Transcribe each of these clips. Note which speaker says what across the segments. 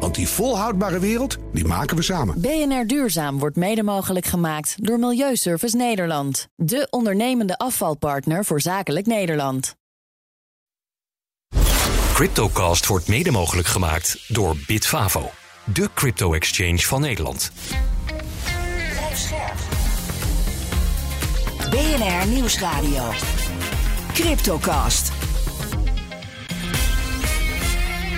Speaker 1: Want die volhoudbare wereld, die maken we samen.
Speaker 2: BNR Duurzaam wordt mede mogelijk gemaakt door Milieuservice Nederland. De ondernemende afvalpartner voor zakelijk Nederland.
Speaker 3: Cryptocast wordt mede mogelijk gemaakt door Bitfavo, de crypto-exchange van Nederland.
Speaker 4: BNR Nieuwsradio. Cryptocast.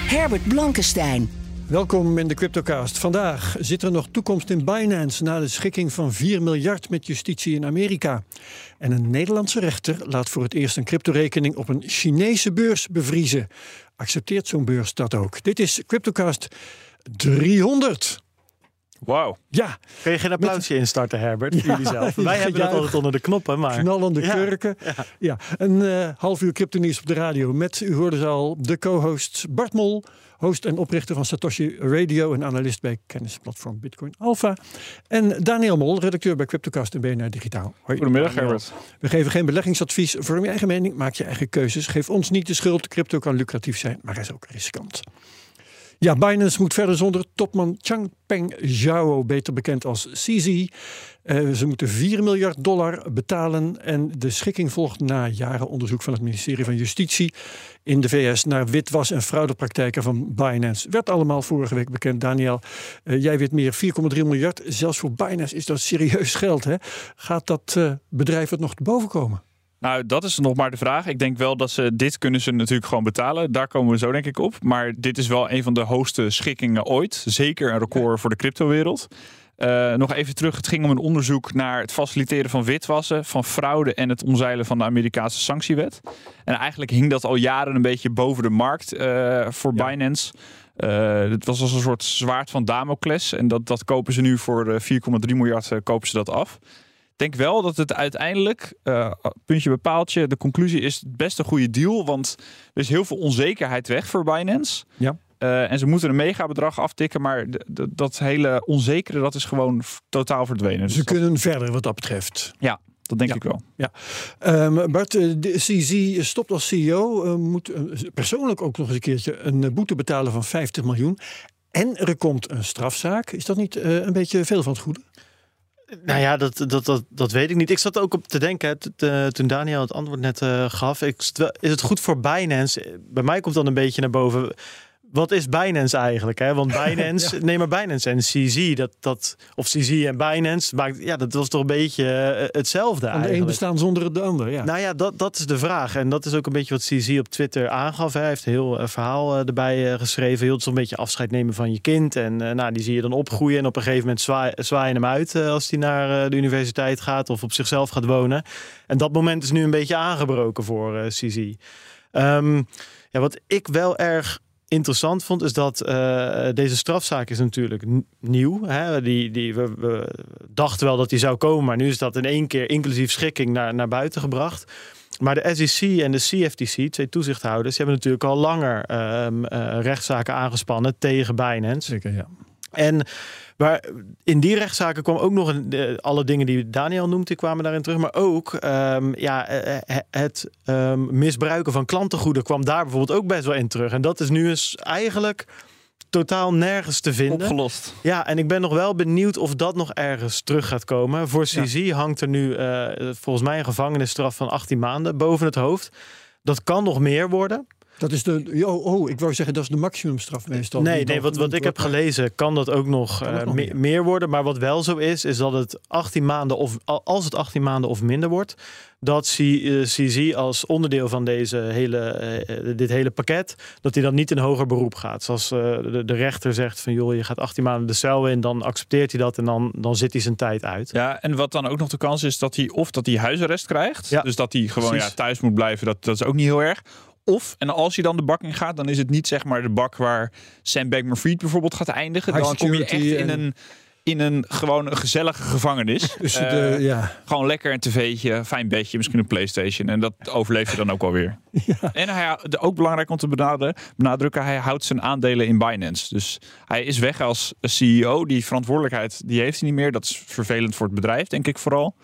Speaker 4: Herbert Blankenstein.
Speaker 5: Welkom in de Cryptocast. Vandaag zit er nog toekomst in Binance na de schikking van 4 miljard met justitie in Amerika. En een Nederlandse rechter laat voor het eerst een cryptorekening op een Chinese beurs bevriezen. Accepteert zo'n beurs dat ook? Dit is Cryptocast 300.
Speaker 6: Wauw.
Speaker 5: Ja.
Speaker 6: Kun je geen applausje instarten, Herbert?
Speaker 5: Ja,
Speaker 6: jullie zelf. Wij hebben dat altijd onder de knoppen, maar...
Speaker 5: Knallende
Speaker 6: Ja.
Speaker 5: kurken. Ja.
Speaker 6: Ja.
Speaker 5: Een eh, half uur cryptonieuws op de radio met, u hoorde ze al, de co-hosts Bart Mol, host en oprichter van Satoshi Radio en analist bij kennisplatform Bitcoin Alpha. En Daniel Mol, redacteur bij Cryptocast en BNR Digitaal. Hoi.
Speaker 6: Goedemiddag. Herbert.
Speaker 5: We geven geen beleggingsadvies. Vorm je eigen mening, maak je eigen keuzes. Geef ons niet de schuld. Crypto kan lucratief zijn, maar is ook riskant. Ja, Binance moet verder zonder topman Changpeng Zhao, beter bekend als CZ. Eh, ze moeten 4 miljard dollar betalen en de schikking volgt na jaren onderzoek van het ministerie van Justitie in de VS naar witwas- en fraudepraktijken van Binance. Werd allemaal vorige week bekend, Daniel. Eh, jij weet meer, 4,3 miljard. Zelfs voor Binance is dat serieus geld. Hè? Gaat dat eh, bedrijf het nog te boven komen?
Speaker 7: Nou, dat is nog maar de vraag. Ik denk wel dat ze dit kunnen ze natuurlijk gewoon betalen. Daar komen we zo denk ik op. Maar dit is wel een van de hoogste schikkingen ooit. Zeker een record voor de cryptowereld. Eh, nog even terug. Het ging om een onderzoek naar het faciliteren van witwassen, van fraude en het omzeilen van de Amerikaanse sanctiewet. En eigenlijk hing dat al jaren een beetje boven de markt eh, voor
Speaker 5: Ja.
Speaker 7: Binance. Eh, het was als een soort zwaard van Damocles. En dat, dat kopen ze nu voor eh, 4,3 miljard kopen ze dat af. Ik denk wel dat het uiteindelijk, eh, puntje bepaaltje, de conclusie is het best een goede deal. Want er is heel veel onzekerheid weg voor Binance.
Speaker 5: Ja.
Speaker 7: Eh, en ze moeten een megabedrag aftikken, maar de- de- dat hele onzekere, dat is gewoon totaal verdwenen. Dus
Speaker 5: Ze
Speaker 7: dat-
Speaker 5: kunnen verder wat dat betreft.
Speaker 7: ja, dat denk
Speaker 5: Ja.
Speaker 7: ik wel.
Speaker 5: Ehm, Bart, eh, de CZ stopt als CEO. moet persoonlijk ook nog eens een keertje een boete betalen van 50 miljoen. En er komt een strafzaak. Is dat niet een beetje veel van het goede?
Speaker 6: Nou ja, dat, dat, dat, dat weet ik niet. Ik zat ook op te denken toen Daniel het antwoord net eh, gaf. Is het goed voor Binance? Bij mij komt dan een beetje naar boven. Wat is Binance eigenlijk? Hè? Want Binance, nee maar Binance en CZ, dat, dat, of CZ en Binance, maakt, ja, dat was toch een beetje eh, hetzelfde
Speaker 5: Aan de een bestaan zonder de ander. Ja.
Speaker 6: Nou ja, dat, dat is de vraag. En dat is ook een beetje wat CZ op Twitter aangaf. Hij heeft een heel eh, verhaal eh, erbij geschreven. Heel zo'n beetje afscheid nemen van je kind. En nou, die zie je dan opgroeien. En op een gegeven moment zwaai, zwaaien hem uit als hij naar de universiteit gaat of op zichzelf gaat wonen. En dat moment is nu een beetje aangebroken voor CZ. Ehm, ja, wat ik wel erg interessant vond, is dat eh, deze strafzaak is natuurlijk nieuw. Hè? Die, die, we, we dachten wel dat die zou komen, maar nu is dat in één keer inclusief schikking naar, naar buiten gebracht. Maar de SEC en de CFTC, twee toezichthouders, die hebben natuurlijk al langer ehm, eh, rechtszaken aangespannen tegen Binance.
Speaker 5: Zeker, ja.
Speaker 6: En maar in die rechtszaken kwam ook nog een, alle dingen die Daniel noemt, die kwamen daarin terug. Maar ook ehm, ja, eh, eh, het ehm, misbruiken van klantengoeden kwam daar bijvoorbeeld ook best wel in terug. En dat is nu eens eigenlijk totaal nergens te vinden.
Speaker 7: Opgelost.
Speaker 6: Ja, en ik ben nog wel benieuwd of dat nog ergens terug gaat komen. Voor CZ hangt er nu eh, volgens mij een gevangenisstraf van 18 maanden boven het hoofd. Dat kan nog meer worden.
Speaker 5: Dat is de. Oh, oh, ik wou zeggen, dat is de maximumstraf meestal.
Speaker 6: Nee, nee wat, wat ik heb gelezen, kan dat ook nog, eh,
Speaker 5: nog
Speaker 6: me-
Speaker 5: meer?
Speaker 6: worden. Maar wat wel zo is, is dat het 18 maanden of al- als het 18 maanden of minder wordt, dat C- eh, CZ als onderdeel van deze hele, eh, dit hele pakket, dat hij dan niet in hoger beroep gaat. Zoals eh, de, de rechter zegt van joh, je gaat 18 maanden de cel in, dan accepteert hij dat en dan, dan zit hij zijn tijd uit.
Speaker 7: Ja, en wat dan ook nog de kans is dat hij of dat hij huisarrest krijgt.
Speaker 6: Ja,
Speaker 7: dus dat hij gewoon ja, thuis moet blijven. Dat, dat is ook niet heel erg. Of, en als hij dan de bak in gaat, dan is het niet zeg maar de bak waar Sam Bankman-Fried bijvoorbeeld gaat eindigen.
Speaker 5: High
Speaker 7: dan kom je echt in
Speaker 5: en-
Speaker 7: een in een gewoon een gezellige gevangenis.
Speaker 5: Dus
Speaker 7: Eh,
Speaker 5: de, ja.
Speaker 7: Gewoon lekker een tv'tje, fijn bedje, misschien een Playstation. En dat overleef je dan ook wel weer. En hij, ook belangrijk om te benaderen, benadrukken, hij houdt zijn aandelen in Binance. Dus hij is weg als CEO. Die verantwoordelijkheid die heeft hij niet meer. Dat is vervelend voor het bedrijf, denk ik vooral.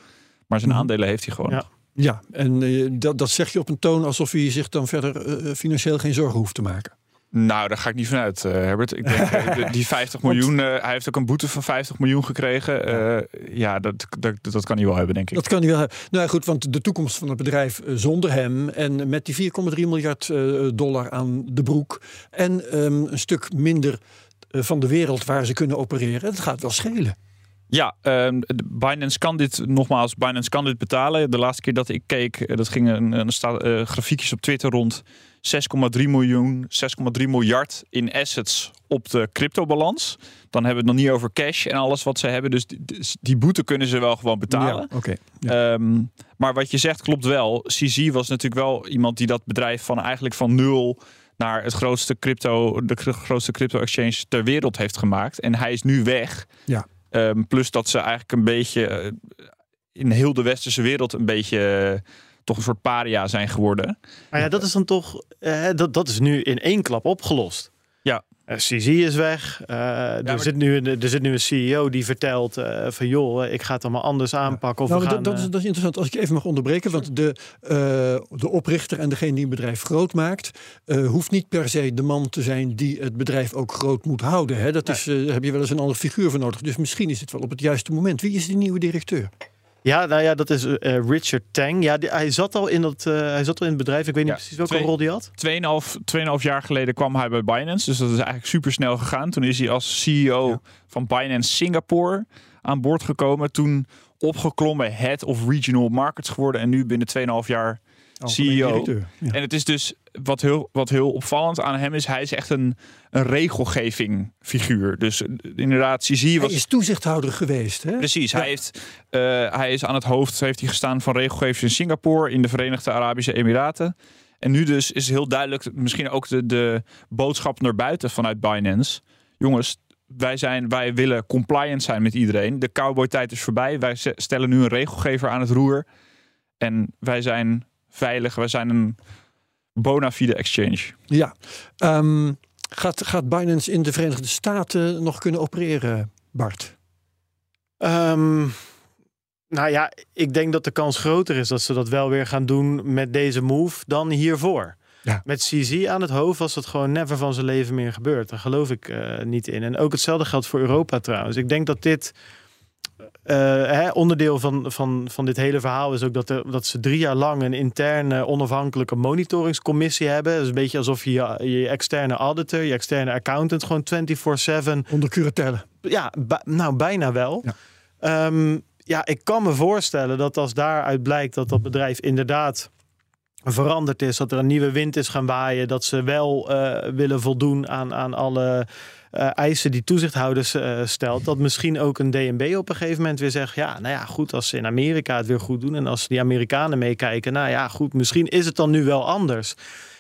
Speaker 7: Maar zijn
Speaker 5: Mhm.
Speaker 7: aandelen heeft hij gewoon.
Speaker 6: Ja.
Speaker 5: Ja, en eh, dat, dat zeg je op een toon alsof hij zich dan verder eh, financieel geen zorgen hoeft te maken.
Speaker 7: Nou, daar ga ik niet vanuit, eh, Herbert. Ik denk, eh, de- die 50 miljoen, eh, hij heeft ook een boete van 50 miljoen gekregen. Eh, ja, dat, dat, dat kan hij wel hebben, denk ik.
Speaker 5: Dat kan hij wel hebben. Nou ja, goed, want de toekomst van het bedrijf eh, zonder hem en met die 4,3 miljard eh, dollar aan de broek en ehm, een stuk minder eh, van de wereld waar ze kunnen opereren, dat gaat wel schelen.
Speaker 7: Ja, ehm, Binance kan dit, nogmaals, Binance kan dit betalen. De laatste keer dat ik keek, eh, dat ging een, een sta, eh, grafiekjes op Twitter rond 6,3 miljoen, 6,3 miljard in assets op de cryptobalans. Dan hebben we het nog niet over cash en alles wat ze hebben. Dus die, die boete kunnen ze wel gewoon betalen.
Speaker 5: Ja, Oké. Ja.
Speaker 7: Ehm, maar wat je zegt klopt wel. CZ was natuurlijk wel iemand die dat bedrijf van eigenlijk van nul naar het grootste crypto, de gro- grootste crypto exchange ter wereld heeft gemaakt. En hij is nu weg.
Speaker 5: Ja.
Speaker 7: Ehm, plus dat ze eigenlijk een beetje eh, in heel de westerse wereld een beetje eh, toch een soort paria zijn geworden.
Speaker 6: Maar ja, dat is dan toch, eh, dat, dat is nu in één klap opgelost. Eh, CZ is weg. Eh, er,
Speaker 7: maar-
Speaker 6: zit nu een, er zit nu een CEO die vertelt eh, van joh, ik ga het allemaal anders aanpakken. Of
Speaker 5: Nou,
Speaker 6: we
Speaker 5: dat,
Speaker 6: gaan,
Speaker 5: dat, is,
Speaker 6: eh,
Speaker 5: dat is interessant. Als ik even mag onderbreken. Want de, de oprichter en degene die een bedrijf groot maakt... hoeft niet per se de man te zijn die het bedrijf ook groot moet houden. Hè? Dat is, daar heb je wel eens een andere figuur voor nodig. Dus misschien is het wel op het juiste moment. Wie is de nieuwe directeur?
Speaker 6: Ja, nou ja, dat is eh, Richard Tang. Ja, die- hij, zat al in dat, eh, hij zat al in het bedrijf. Ik weet niet
Speaker 7: Ja,
Speaker 6: precies welke
Speaker 7: twee-
Speaker 6: rol die had.
Speaker 7: 2,5 2,5 jaar geleden kwam hij bij Binance. Dus dat is eigenlijk super snel gegaan. Toen is hij als CEO van Binance Singapore aan boord gekomen. Toen opgeklommen head of regional markets geworden. En nu binnen 2,5 jaar CEO.
Speaker 5: directeur. Ja.
Speaker 7: En het is dus wat heel, wat heel opvallend aan hem is, hij is echt een, een regelgeving figuur. Dus eh, inderdaad, CZ
Speaker 5: Hij
Speaker 7: was.
Speaker 5: is toezichthouder geweest. Hè?
Speaker 7: Precies,
Speaker 5: Ja.
Speaker 7: hij, heeft, eh, hij is aan het hoofd heeft hij gestaan van regelgevers in Singapore, in de Verenigde Arabische Emiraten. En nu dus is heel duidelijk, misschien ook de, de boodschap naar buiten vanuit Binance. Jongens, wij, zijn, wij willen compliant zijn met iedereen. De cowboy-tijd is voorbij. Wij stellen nu een regelgever aan het roer. En wij zijn veilig. Wij zijn een bona fide exchange.
Speaker 5: Ja. Ehm, gaat, gaat Binance in de Verenigde Staten nog kunnen opereren, Bart?
Speaker 6: Ehm, nou ja, ik denk dat de kans groter is dat ze dat wel weer gaan doen met deze move dan hiervoor.
Speaker 5: Ja.
Speaker 6: Met CZ aan het hoofd was dat gewoon never van zijn leven meer gebeurd. Daar geloof ik eh, niet in. En ook hetzelfde geldt voor Europa trouwens. Ik denk dat dit eh, hè, onderdeel van, van, van dit hele verhaal is ook dat, er, dat ze drie jaar lang een interne onafhankelijke monitoringscommissie hebben. Dat is een beetje alsof je je, je externe auditor, je externe accountant gewoon 24/7
Speaker 5: Onder curatelle.
Speaker 6: ja, nou bijna wel.
Speaker 5: Ja.
Speaker 6: Ja. ja, ik kan me voorstellen dat als daaruit blijkt dat dat bedrijf inderdaad veranderd is, dat er een nieuwe wind is gaan waaien, dat ze wel eh, willen voldoen aan, aan alle eh, eisen die toezichthouders eh, stelt, dat misschien ook een DNB op een gegeven moment weer zegt, ja, nou ja, goed, als ze in Amerika het weer goed doen en als die Amerikanen meekijken, nou ja, goed, misschien is het dan nu wel anders.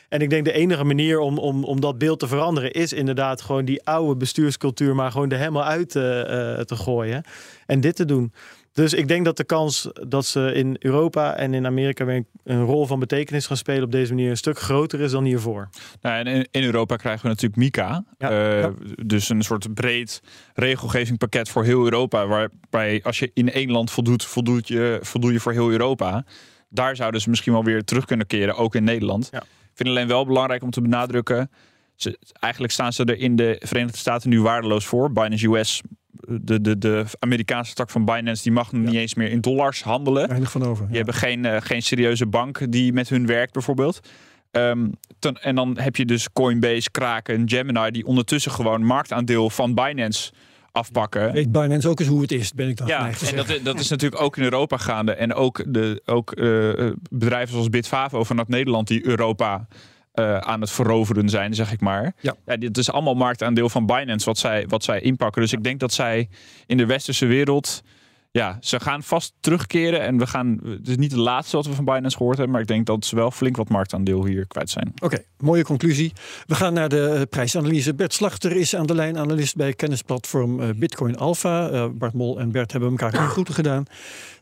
Speaker 6: En ik denk de enige manier om, om, om dat beeld te veranderen is inderdaad gewoon die oude bestuurscultuur maar gewoon er helemaal uit eh, te gooien en dit te doen. Dus ik denk dat de kans dat ze in Europa en in Amerika weer een, rol van betekenis gaan spelen op deze manier een stuk groter is dan hiervoor.
Speaker 7: Nou, en in, Europa krijgen we natuurlijk MICA.
Speaker 6: Ja,
Speaker 7: Eh,
Speaker 6: ja.
Speaker 7: Dus een soort breed regelgevingpakket voor heel Europa. Waarbij als je in één land voldoet, voldoet je, voldoe je voor heel Europa. Daar zouden ze misschien wel weer terug kunnen keren, ook in Nederland.
Speaker 6: Ja.
Speaker 7: Ik vind het alleen wel belangrijk om te benadrukken. Ze, eigenlijk staan ze er in de Verenigde Staten nu waardeloos voor. Binance US, de, de, de Amerikaanse tak van Binance, die mag niet eens meer in dollars handelen.
Speaker 5: Weinig van over.
Speaker 7: Die
Speaker 5: ja.
Speaker 7: hebben geen, eh, geen serieuze bank die met hun werkt, bijvoorbeeld. Ehm, ten- en dan heb je dus Coinbase, Kraken, Gemini, die ondertussen gewoon marktaandeel van Binance afpakken.
Speaker 5: Weet Binance ook eens hoe het is, ben ik dan
Speaker 7: Ja, en
Speaker 5: zeggen.
Speaker 7: dat, dat is natuurlijk ook in Europa gaande. En ook, de, ook eh, bedrijven zoals Bitfavo vanuit Nederland die Europa eh, aan het veroveren zijn, zeg ik maar.
Speaker 5: Ja.
Speaker 7: dit is allemaal marktaandeel van Binance wat zij, wat zij inpakken. Dus ik denk dat zij in de westerse wereld ja, ze gaan vast terugkeren. En we gaan. Het is niet de laatste wat we van Binance gehoord hebben. Maar ik denk dat ze wel flink wat marktaandeel hier kwijt zijn.
Speaker 5: Oké, mooie conclusie. We gaan naar de eh, prijsanalyse. Bert Slachter is aan de lijn, analist bij kennisplatform eh, Bitcoin Alpha. Uh, Bart Mol en Bert hebben elkaar goed gedaan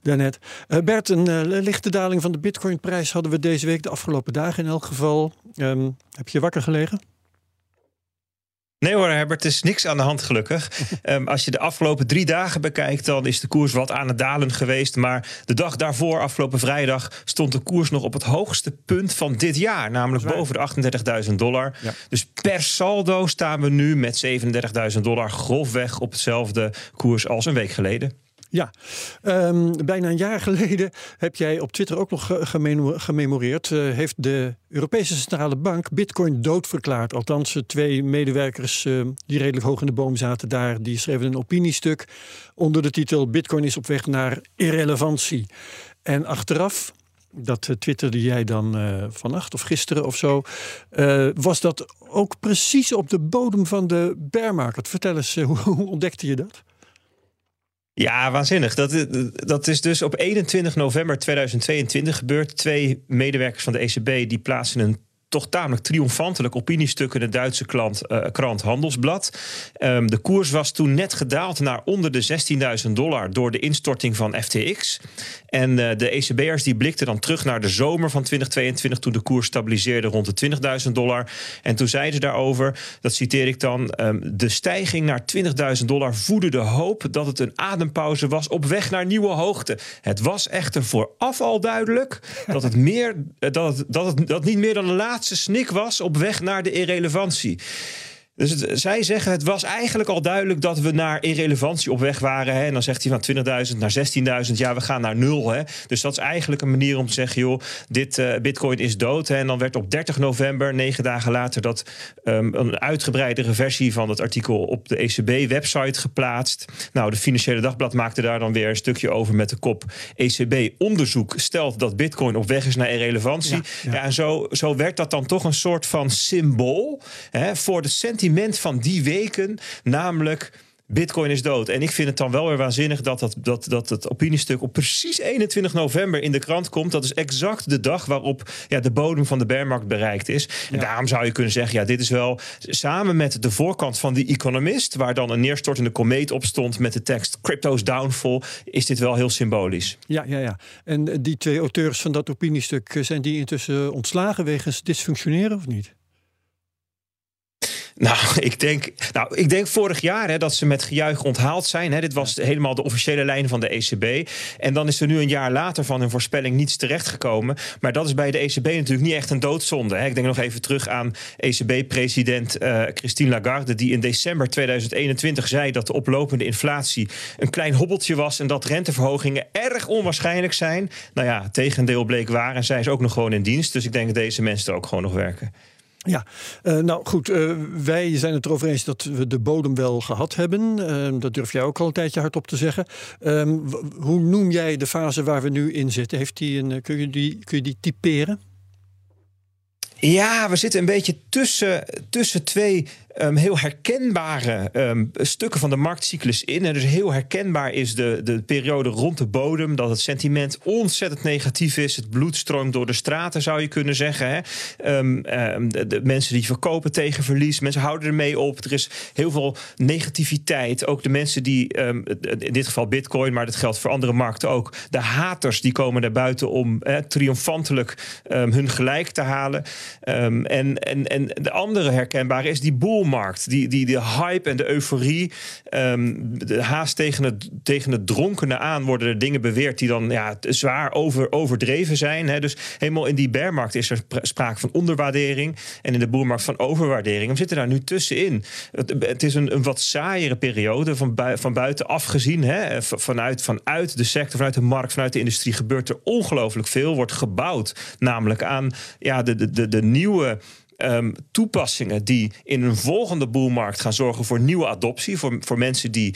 Speaker 5: daarnet. Uh, Bert, een lichte daling van de Bitcoinprijs hadden we deze week, de afgelopen dagen in elk geval. Um, heb je wakker gelegen?
Speaker 8: Nee hoor, Herbert, er is niks aan de hand gelukkig. um, als je de afgelopen drie dagen bekijkt, dan is de koers wat aan het dalen geweest. Maar de dag daarvoor, afgelopen vrijdag, stond de koers nog op het hoogste punt van dit jaar. Namelijk boven de 38.000 dollar. Ja. Dus per saldo staan we nu met 37.000 dollar grofweg op hetzelfde koers als een week geleden.
Speaker 5: Ja, um, bijna een jaar geleden heb jij op Twitter ook nog gememoreerd. Uh, heeft de Europese Centrale Bank Bitcoin doodverklaard. Althans, twee medewerkers uh, die redelijk hoog in de boom zaten daar, die schreven een opiniestuk onder de titel Bitcoin is op weg naar irrelevantie. En achteraf dat twitterde jij dan uh, vannacht of gisteren of zo. Was dat ook precies op de bodem van de bear market? Vertel eens, hoe ontdekte je dat?
Speaker 8: Ja, waanzinnig. Dat, dat is dus op 21 november 2022 gebeurd. Twee medewerkers van de ECB die plaatsen een toch tamelijk triomfantelijk opiniestuk in de Duitse klant, uh, krant Handelsblad. Um, de koers was toen net gedaald naar onder de 16.000 dollar door de instorting van FTX. En uh, de ECB'ers die blikten dan terug naar de zomer van 2022 toen de koers stabiliseerde rond de 20.000 dollar. En toen zeiden ze daarover, dat citeer ik dan, um, de stijging naar 20.000 dollar voedde de hoop dat het een adempauze was op weg naar nieuwe hoogte. Het was echter vooraf al duidelijk dat het, meer, dat het, dat het dat niet meer dan de laatste laatste snik was op weg naar de irrelevantie. Dus zij zeggen, het was eigenlijk al duidelijk dat we naar irrelevantie op weg waren. Hè? En dan zegt hij van 20.000 naar 16.000, ja, we gaan naar nul. Hè? Dus dat is eigenlijk een manier om te zeggen, joh, dit uh, bitcoin is dood. Hè? En dan werd op 30 november, negen dagen later, dat um, een uitgebreidere versie van het artikel op de ECB-website geplaatst. Nou, de Financiële Dagblad maakte daar dan weer een stukje over met de kop ECB-onderzoek stelt dat bitcoin op weg is naar irrelevantie. Ja, ja. ja, en zo, zo werd dat dan toch een soort van symbool hè, voor de sentiment van die weken, namelijk. Bitcoin is dood. En ik vind het dan wel weer waanzinnig dat, dat, dat, dat het opiniestuk op precies 21 november in de krant komt. Dat is exact de dag waarop ja, de bodem van de bearmarkt bereikt is. En daarom zou je kunnen zeggen: ja, dit is wel samen met de voorkant van die Economist, waar dan een neerstortende komeet op stond met de tekst Crypto's Downfall, is dit wel heel symbolisch.
Speaker 5: Ja, ja, ja. En die twee auteurs van dat opiniestuk, zijn die intussen ontslagen wegens dysfunctioneren of niet?
Speaker 8: Nou, ik denk, nou, ik denk vorig jaar hè, dat ze met gejuich onthaald zijn. Hè. Dit was helemaal de officiële lijn van de ECB. En dan is er nu een jaar later van hun voorspelling niets terechtgekomen. Maar dat is bij de ECB natuurlijk niet echt een doodzonde. Hè. Ik denk nog even terug aan ECB-president uh, eh, Christine Lagarde... die in december 2021 zei dat de oplopende inflatie... een klein hobbeltje was en dat renteverhogingen erg onwaarschijnlijk zijn. Nou ja, tegendeel bleek waar en zij is ook nog gewoon in dienst. Dus ik denk dat deze mensen er ook gewoon nog werken.
Speaker 5: Ja, uh, nou goed, uh, wij zijn het erover eens dat we de bodem wel gehad hebben. Uh, dat durf jij ook al een tijdje hardop te zeggen. Ehm, hoe noem jij de fase waar we nu in zitten? Heeft die een, kun, je die, kun je die typeren?
Speaker 8: Ja, we zitten een beetje tussen, tussen twee um, heel herkenbare um, stukken van de marktcyclus in. En dus heel herkenbaar is de, de periode rond de bodem. Dat het sentiment ontzettend negatief is. Het bloed stroomt door de straten, zou je kunnen zeggen. Hè? Um, de, de, mensen die verkopen tegen verlies. Mensen houden ermee op. Er is heel veel negativiteit. Ook de mensen die, in dit geval bitcoin, maar dat geldt voor andere markten ook. De haters die komen naar buiten om triomfantelijk hun gelijk te halen. en, en, en de andere herkenbare is die boel markt, Die, die, de hype en de euforie. Um, de haast tegen het, tegen het dronkene aan worden er dingen beweerd die dan ja, zwaar over, overdreven zijn. Hè. Dus helemaal in die bearmarkt is er sprake van onderwaardering. En in de boermarkt van overwaardering. We zitten daar nu tussenin. Het, het is een, een wat saaiere periode van, bui, van buitenaf gezien. Hè. Vanuit, vanuit de sector, vanuit de markt, vanuit de industrie gebeurt er ongelooflijk veel. Wordt gebouwd namelijk aan ja, de, de, de, de nieuwe um, toepassingen die in een volgende boelmarkt gaan zorgen voor nieuwe adoptie. Voor, voor mensen die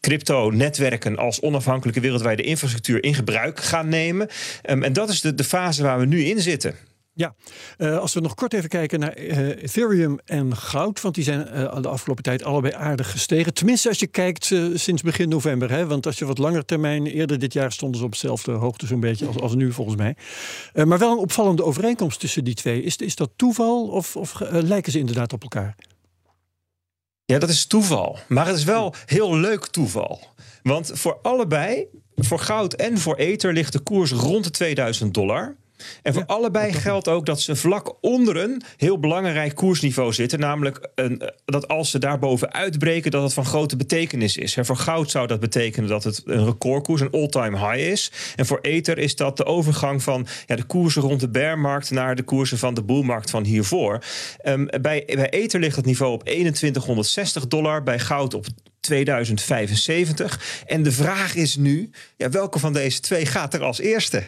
Speaker 8: crypto-netwerken als onafhankelijke wereldwijde infrastructuur in gebruik gaan nemen. Um, en dat is de, de fase waar we nu in zitten.
Speaker 5: Ja, uh, als we nog kort even kijken naar uh, Ethereum en goud, want die zijn uh, de afgelopen tijd allebei aardig gestegen. Tenminste, als je kijkt sinds begin november. Hè? Want als je wat langer termijn, eerder dit jaar stonden ze op dezelfde hoogte zo'n beetje als, als nu volgens mij. maar wel een opvallende overeenkomst tussen die twee. Is, is dat toeval of, of lijken ze inderdaad op elkaar?
Speaker 8: Ja, dat is toeval. Maar het is wel heel leuk toeval. Want voor allebei, voor goud en voor ether, ligt de koers rond de 2000 dollar. En voor allebei geldt ook dat ze vlak onder een heel belangrijk koersniveau zitten. Namelijk een, dat als ze daarboven uitbreken, dat het van grote betekenis is. En voor goud zou dat betekenen dat het een recordkoers, een all-time high is. En voor Ether is dat de overgang van ja, de koersen rond de bearmarkt naar de koersen van de boelmarkt van hiervoor. Um, bij, bij Ether ligt het niveau op 2160 dollar, bij goud op 2075. En de vraag is nu, ja, welke van deze twee gaat er als eerste?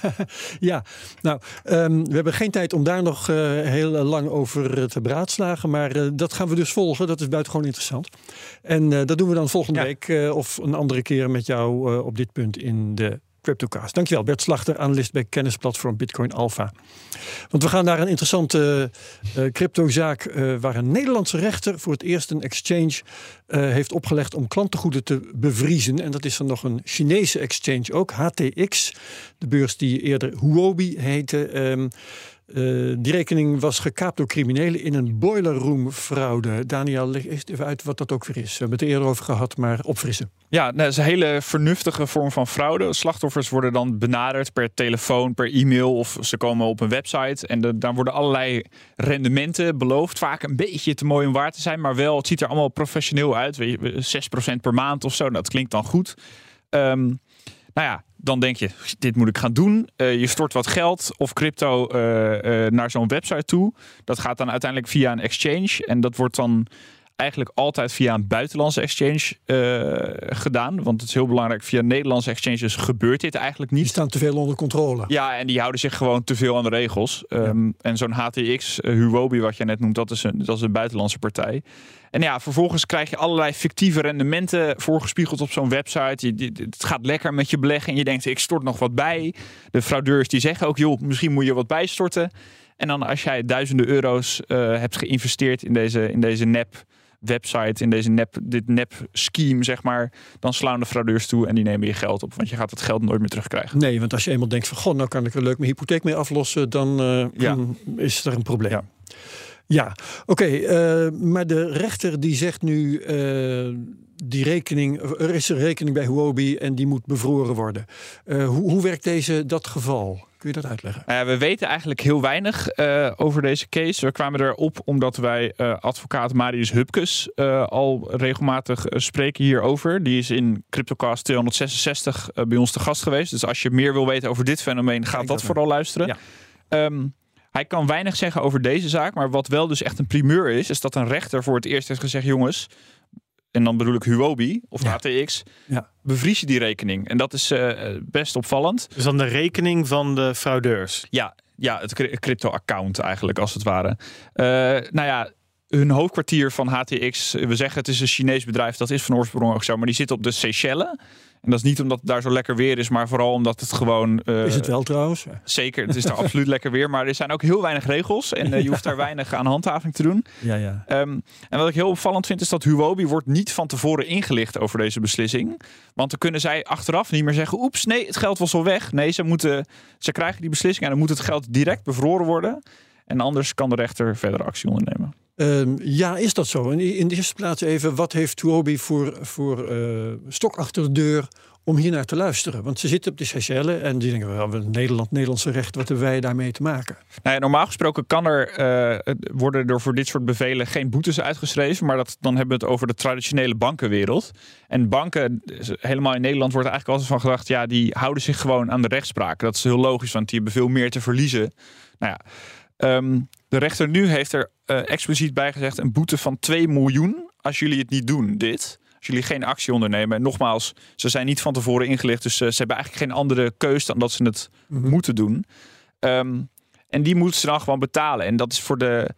Speaker 5: ja, nou, um, we hebben geen tijd om daar nog uh, heel lang over uh, te braadslagen. Maar uh, dat gaan we dus volgen. Dat is buitengewoon interessant. En dat doen we dan volgende ja. week of een andere keer met jou op dit punt in de Cryptocast. Dankjewel, Bert Slachter, analist bij kennisplatform Bitcoin Alpha. Want we gaan naar een interessante uh, cryptozaak uh, waar een Nederlandse rechter voor het eerst een exchange heeft opgelegd om klantengoeden te bevriezen. En dat is dan nog een Chinese exchange ook, HTX, de beurs die eerder Huobi heette. Um, uh, die rekening was gekaapt door criminelen in een boiler room fraude. Daniel, leg eerst even uit wat dat ook weer is. We hebben het er eerder over gehad, maar opfrissen.
Speaker 7: Ja, dat is een hele vernuftige vorm van fraude. Slachtoffers worden dan benaderd per telefoon, per e-mail of ze komen op een website. En dan worden allerlei rendementen beloofd. Vaak een beetje te mooi om waar te zijn, maar wel, het ziet er allemaal professioneel uit. Weet je, 6% per maand of zo, dat klinkt dan goed. Um, nou ja, dan denk je, dit moet ik gaan doen. Uh, je stort wat geld of crypto uh, uh, naar zo'n website toe. Dat gaat dan uiteindelijk via een exchange. En dat wordt dan eigenlijk altijd via een buitenlandse exchange uh, gedaan. Want het is heel belangrijk, via Nederlandse exchanges gebeurt dit eigenlijk niet. Die
Speaker 5: staan te veel onder controle.
Speaker 7: Ja, en die houden zich gewoon te veel aan de regels. Ja. Um, en zo'n HTX, uh, Huobi wat je net noemt, dat is, een, dat is een buitenlandse partij. En ja, vervolgens krijg je allerlei fictieve rendementen voorgespiegeld op zo'n website. Je, het gaat lekker met je beleggen en je denkt, ik stort nog wat bij. De fraudeurs die zeggen ook, joh, misschien moet je wat bijstorten. En dan als jij duizenden euro's uh, hebt geïnvesteerd in deze, in deze nep website, in deze nep, dit nep scheme, zeg maar, dan slaan de fraudeurs toe en die nemen je geld op. Want je gaat het geld nooit meer terugkrijgen.
Speaker 5: Nee, want als je eenmaal denkt van, goh, nou kan ik er leuk mijn hypotheek mee aflossen, dan uh, ja. is er een probleem. Ja. Ja, oké. Okay, uh, maar de rechter die zegt nu. Uh, die rekening, er is een rekening bij Huobi en die moet bevroren worden. Hoe, hoe werkt deze dat geval? Kun je dat uitleggen?
Speaker 7: Uh, we weten eigenlijk heel weinig uh, over deze case. We kwamen erop omdat wij uh, advocaat Marius Hupkes al regelmatig spreken hierover. Die is in CryptoCast 266 bij ons te gast geweest. Dus als je meer wil weten over dit fenomeen, ga dat vooral luisteren. Ja. Um, hij kan weinig zeggen over deze zaak, maar wat wel dus echt een primeur is, is dat een rechter voor het eerst heeft gezegd: jongens, en dan bedoel ik Huobi of ja. ATX, ja. bevries je die rekening. En dat is uh, best opvallend.
Speaker 6: Dus dan de rekening van de fraudeurs?
Speaker 7: Ja, ja het crypto-account eigenlijk, als het ware. Uh, nou ja, hun hoofdkwartier van HTX, we zeggen het is een Chinees bedrijf, dat is van oorsprong ook zo, maar die zit op de Seychelles. En dat is niet omdat het daar zo lekker weer is, maar vooral omdat het gewoon.
Speaker 5: Uh, is het wel trouwens?
Speaker 7: Zeker, het is daar absoluut lekker weer. Maar er zijn ook heel weinig regels en uh, je hoeft daar weinig aan handhaving te doen.
Speaker 5: Ja, ja.
Speaker 7: Um, en wat ik heel opvallend vind, is dat Huobi wordt niet van tevoren ingelicht over deze beslissing. Want dan kunnen zij achteraf niet meer zeggen: oeps, nee, het geld was al weg. Nee, ze, moeten, ze krijgen die beslissing en dan moet het geld direct bevroren worden. En anders kan de rechter verder actie ondernemen.
Speaker 5: Um, ja, is dat zo? In, de eerste plaats even, wat heeft Huobi voor, voor uh, stok achter de deur om hier naar te luisteren. Want ze zitten op de Seychelles en die denken, wel, Nederland, Nederlandse recht, wat hebben wij daarmee te maken?
Speaker 7: Nou normaal gesproken kan er, uh, worden er voor dit soort bevelen geen boetes uitgeschreven, maar dat, dan hebben we het over de traditionele bankenwereld. En banken, helemaal in Nederland wordt eigenlijk altijd van gedacht, ja, die houden zich gewoon aan de rechtspraak. Dat is heel logisch, want die hebben veel meer te verliezen. Nou ja, um, de rechter nu heeft er uh, expliciet bij gezegd een boete van 2 miljoen als jullie het niet doen, dit jullie geen actie ondernemen. En nogmaals, ze zijn niet van tevoren ingelicht. Dus uh, ze hebben eigenlijk geen andere keus dan dat ze het mm-hmm. moeten doen. Um, en die moeten ze dan gewoon betalen. En dat is voor de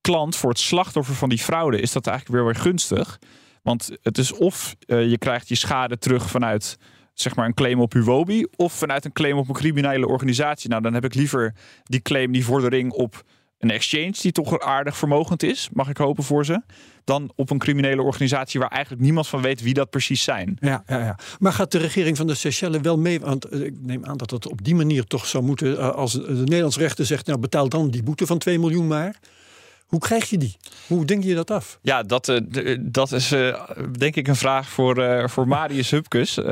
Speaker 7: klant, voor het slachtoffer van die fraude, is dat eigenlijk weer weer gunstig. Want het is of uh, je krijgt je schade terug vanuit zeg maar een claim op Huobi of vanuit een claim op een criminele organisatie. Nou, dan heb ik liever die claim, die vordering op een exchange die toch aardig vermogend is, mag ik hopen voor ze, dan op een criminele organisatie waar eigenlijk niemand van weet wie dat precies zijn.
Speaker 5: Ja, ja, ja. Maar gaat de regering van de Seychelles wel mee? Want eh, ik neem aan dat het op die manier toch zou moeten. eh, Als de Nederlandse rechter zegt, nou betaal dan die boete van 2 miljoen maar. Hoe krijg je die? Hoe denk je dat af?
Speaker 7: Ja, dat, eh, dat is eh, denk ik een vraag voor, eh, voor Marius Hupkes. Eh,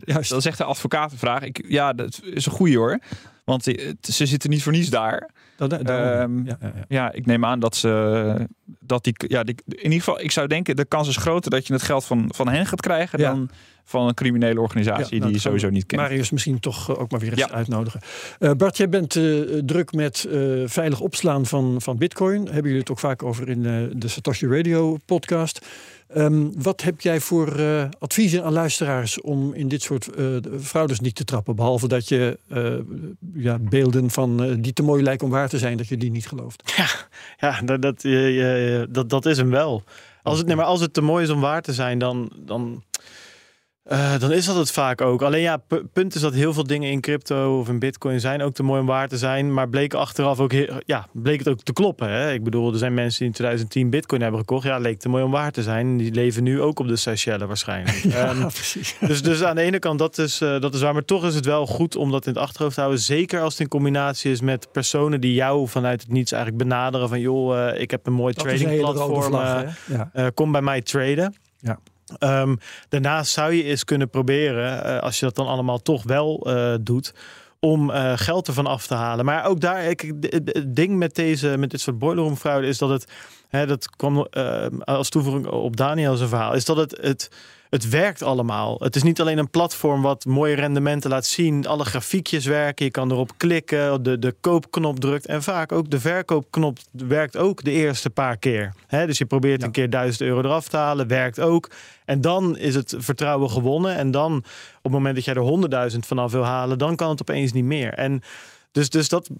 Speaker 5: Juist.
Speaker 7: dat is echt een advocatenvraag. Ik, ja, dat is een goeie hoor. Want ze zitten niet voor niets daar.
Speaker 5: Dat, dat-
Speaker 7: Ehm,
Speaker 5: ja, ja, ja.
Speaker 7: Ja, ik neem aan dat ze dat die, ja, die, in ieder geval, ik zou denken, de kans is groter dat je het geld van, van hen gaat krijgen dan van een criminele organisatie
Speaker 5: nou,
Speaker 7: die je sowieso niet kent.
Speaker 5: Marius misschien toch eh, ook maar weer eens uitnodigen. Eh, Bart, jij bent eh, druk met veilig opslaan van, van bitcoin. Hebben jullie het ook vaak over in de Satoshi Radio podcast. Ehm, wat heb jij voor eh, adviezen aan luisteraars om in dit soort eh, fraudes niet te trappen? Behalve dat je eh, ja, beelden van die te mooi lijken om waar te zijn, dat je die niet gelooft.
Speaker 6: Ja, dat, dat, je- dat, dat is hem wel. Als het, nee, maar als het te mooi is om waar te zijn, dan, dan, eh, dan is dat het vaak ook. Alleen ja, pu- punt is dat heel veel dingen in crypto of in bitcoin zijn ook te mooi om waar te zijn. Maar bleek achteraf ook, heel- ja, bleek het ook te kloppen. Hè? Ik bedoel, er zijn mensen die in 2010 bitcoin hebben gekocht. Ja, leek te mooi om waar te zijn. Die leven nu ook op de Seychelles waarschijnlijk. Ehm,
Speaker 5: precies.
Speaker 6: dus, dus aan de ene kant, dat is, eh, dat is waar. Maar toch is het wel goed om dat in het achterhoofd te houden. Zeker als het in combinatie is met personen die jou vanuit het niets eigenlijk benaderen. Van joh, eh, ik heb een mooi trading platform.
Speaker 5: Ja.
Speaker 6: kom bij mij traden.
Speaker 5: Ja.
Speaker 6: Ehm, daarnaast zou je eens kunnen proberen, eh, als je dat dan allemaal toch wel eh, doet, om eh, geld ervan af te halen. Maar ook daar, ik, het ding met, deze, met dit soort boiler room fraude is dat het, hè, dat kwam als toevoeging op Daniel zijn verhaal, is dat het, het, het werkt allemaal. Het is niet alleen een platform wat mooie rendementen laat zien. Alle grafiekjes werken, je kan erop klikken, de, de koopknop drukt. En vaak ook de verkoopknop werkt ook de eerste paar keer. Dus je probeert een keer 1000 euro eraf te halen, werkt ook. En dan is het vertrouwen gewonnen. En dan, op het moment dat jij er 100.000 vanaf wil halen, dan kan het opeens niet meer. En dus, dus dat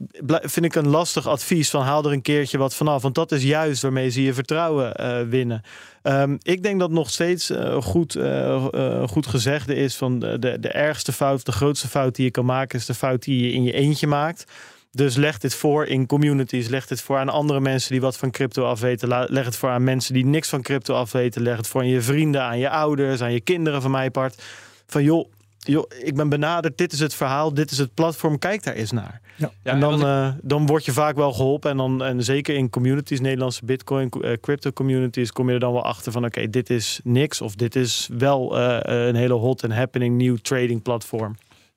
Speaker 6: vind ik een lastig advies van haal er een keertje wat vanaf. Want dat is juist waarmee ze je vertrouwen eh, winnen. Ehm, ik denk dat nog steeds eh, goed, eh, goed gezegde is van de, de, de ergste fout, de grootste fout die je kan maken, is de fout die je in je eentje maakt. Dus leg dit voor in communities. Leg dit voor aan andere mensen die wat van crypto afweten. Leg het voor aan mensen die niks van crypto afweten. Leg het voor aan je vrienden, aan je ouders, aan je kinderen van mij part. Van joh, joh, ik ben benaderd. Dit is het verhaal. Dit is het platform. Kijk daar eens naar.
Speaker 5: Ja.
Speaker 7: Ja,
Speaker 6: en dan,
Speaker 7: ik-
Speaker 6: eh, dan word je vaak wel geholpen. En, dan, en zeker in communities, Nederlandse bitcoin, eh, crypto communities, kom je er dan wel achter van oké, dit is niks. Of dit is wel eh, een hele hot and happening nieuw trading platform.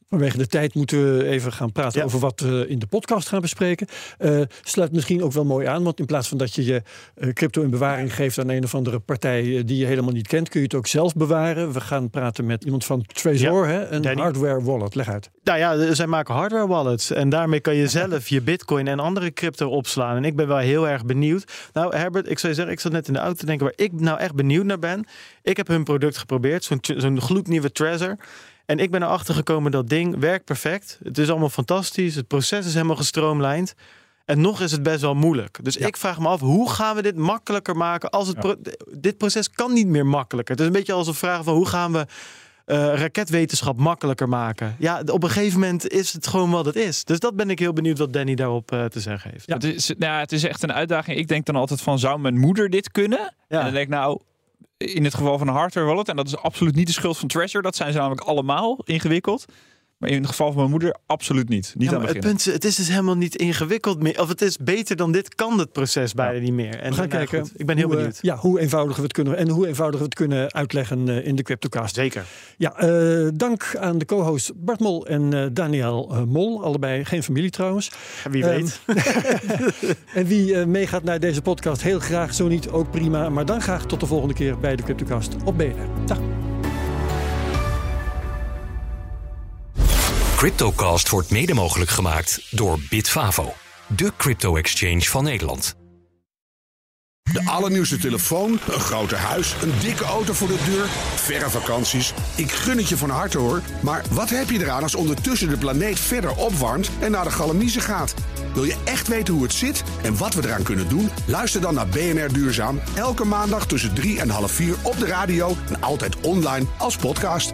Speaker 5: Vanwege de tijd moeten we even gaan praten
Speaker 6: Ja.
Speaker 5: over wat we in de podcast gaan bespreken. Eh, sluit misschien ook wel mooi aan, want in plaats van dat je je eh, crypto in bewaring geeft aan een of andere partij eh, die je helemaal niet kent, kun je het ook zelf bewaren. We gaan praten met iemand van Trezor, hè, een
Speaker 6: Danny.
Speaker 5: hardware wallet. Leg uit.
Speaker 6: Nou ja, zij maken hardware wallets. En daarmee kan je zelf je bitcoin en andere crypto opslaan. En ik ben wel heel erg benieuwd. Nou, Herbert, ik zou je zeggen, ik zat net in de auto te denken waar ik nou echt benieuwd naar ben. Ik heb hun product geprobeerd, zo'n zo'n gloednieuwe Trezor. En ik ben erachter gekomen dat ding werkt perfect. Het is allemaal fantastisch. Het proces is helemaal gestroomlijnd. En nog is het best wel moeilijk. Dus ik vraag me af, hoe gaan we dit makkelijker maken? Als het pro- dit proces kan niet meer makkelijker. Het is een beetje als een vraag van hoe gaan we eh, raketwetenschap makkelijker maken? Ja, op een gegeven moment is het gewoon wat het is. Dus dat ben ik heel benieuwd wat Danny daarop eh, te zeggen heeft.
Speaker 7: Het, is, nou, ja, het is echt een uitdaging. Ik denk dan altijd van, zou mijn moeder dit kunnen?
Speaker 6: Ja.
Speaker 7: En dan denk ik, nou, in het geval van een hardware wallet, en dat is absoluut niet de schuld van Treasure, dat zijn ze namelijk allemaal ingewikkeld. Maar in het geval van mijn moeder, absoluut niet. Niet
Speaker 6: Ja,
Speaker 7: aan het
Speaker 6: het,
Speaker 7: begin.
Speaker 6: punt is, het is dus helemaal niet ingewikkeld meer. Of het is beter dan dit, kan het proces bijna niet meer. En
Speaker 5: We gaan kijken.
Speaker 6: goed, ik ben heel
Speaker 5: hoe, eh,
Speaker 6: benieuwd.
Speaker 5: ja, hoe eenvoudig we het kunnen en hoe eenvoudig we het kunnen uitleggen eh, in de Cryptocast.
Speaker 6: Zeker.
Speaker 5: Ja, eh, dank aan de co-hosts Bart Mol en eh, Daniel Mol. Allebei geen familie trouwens.
Speaker 6: Wie
Speaker 5: Ehm,
Speaker 6: weet.
Speaker 5: En wie eh, meegaat naar deze podcast, heel graag. Zo niet, ook prima. Maar dan graag tot de volgende keer bij de Cryptocast op BNR. Dag.
Speaker 3: Cryptocast wordt mede mogelijk gemaakt door Bitfavo, de crypto-exchange van Nederland.
Speaker 1: De allernieuwste telefoon, een groter huis, een dikke auto voor de deur, verre vakanties. Ik gun het je van harte hoor. Maar wat heb je eraan als ondertussen de planeet verder opwarmt en naar de galamiezen gaat? Wil je echt weten hoe het zit en wat we eraan kunnen doen? Luister dan naar BNR Duurzaam. Elke maandag tussen 3 en half 4 op de radio en altijd online als podcast.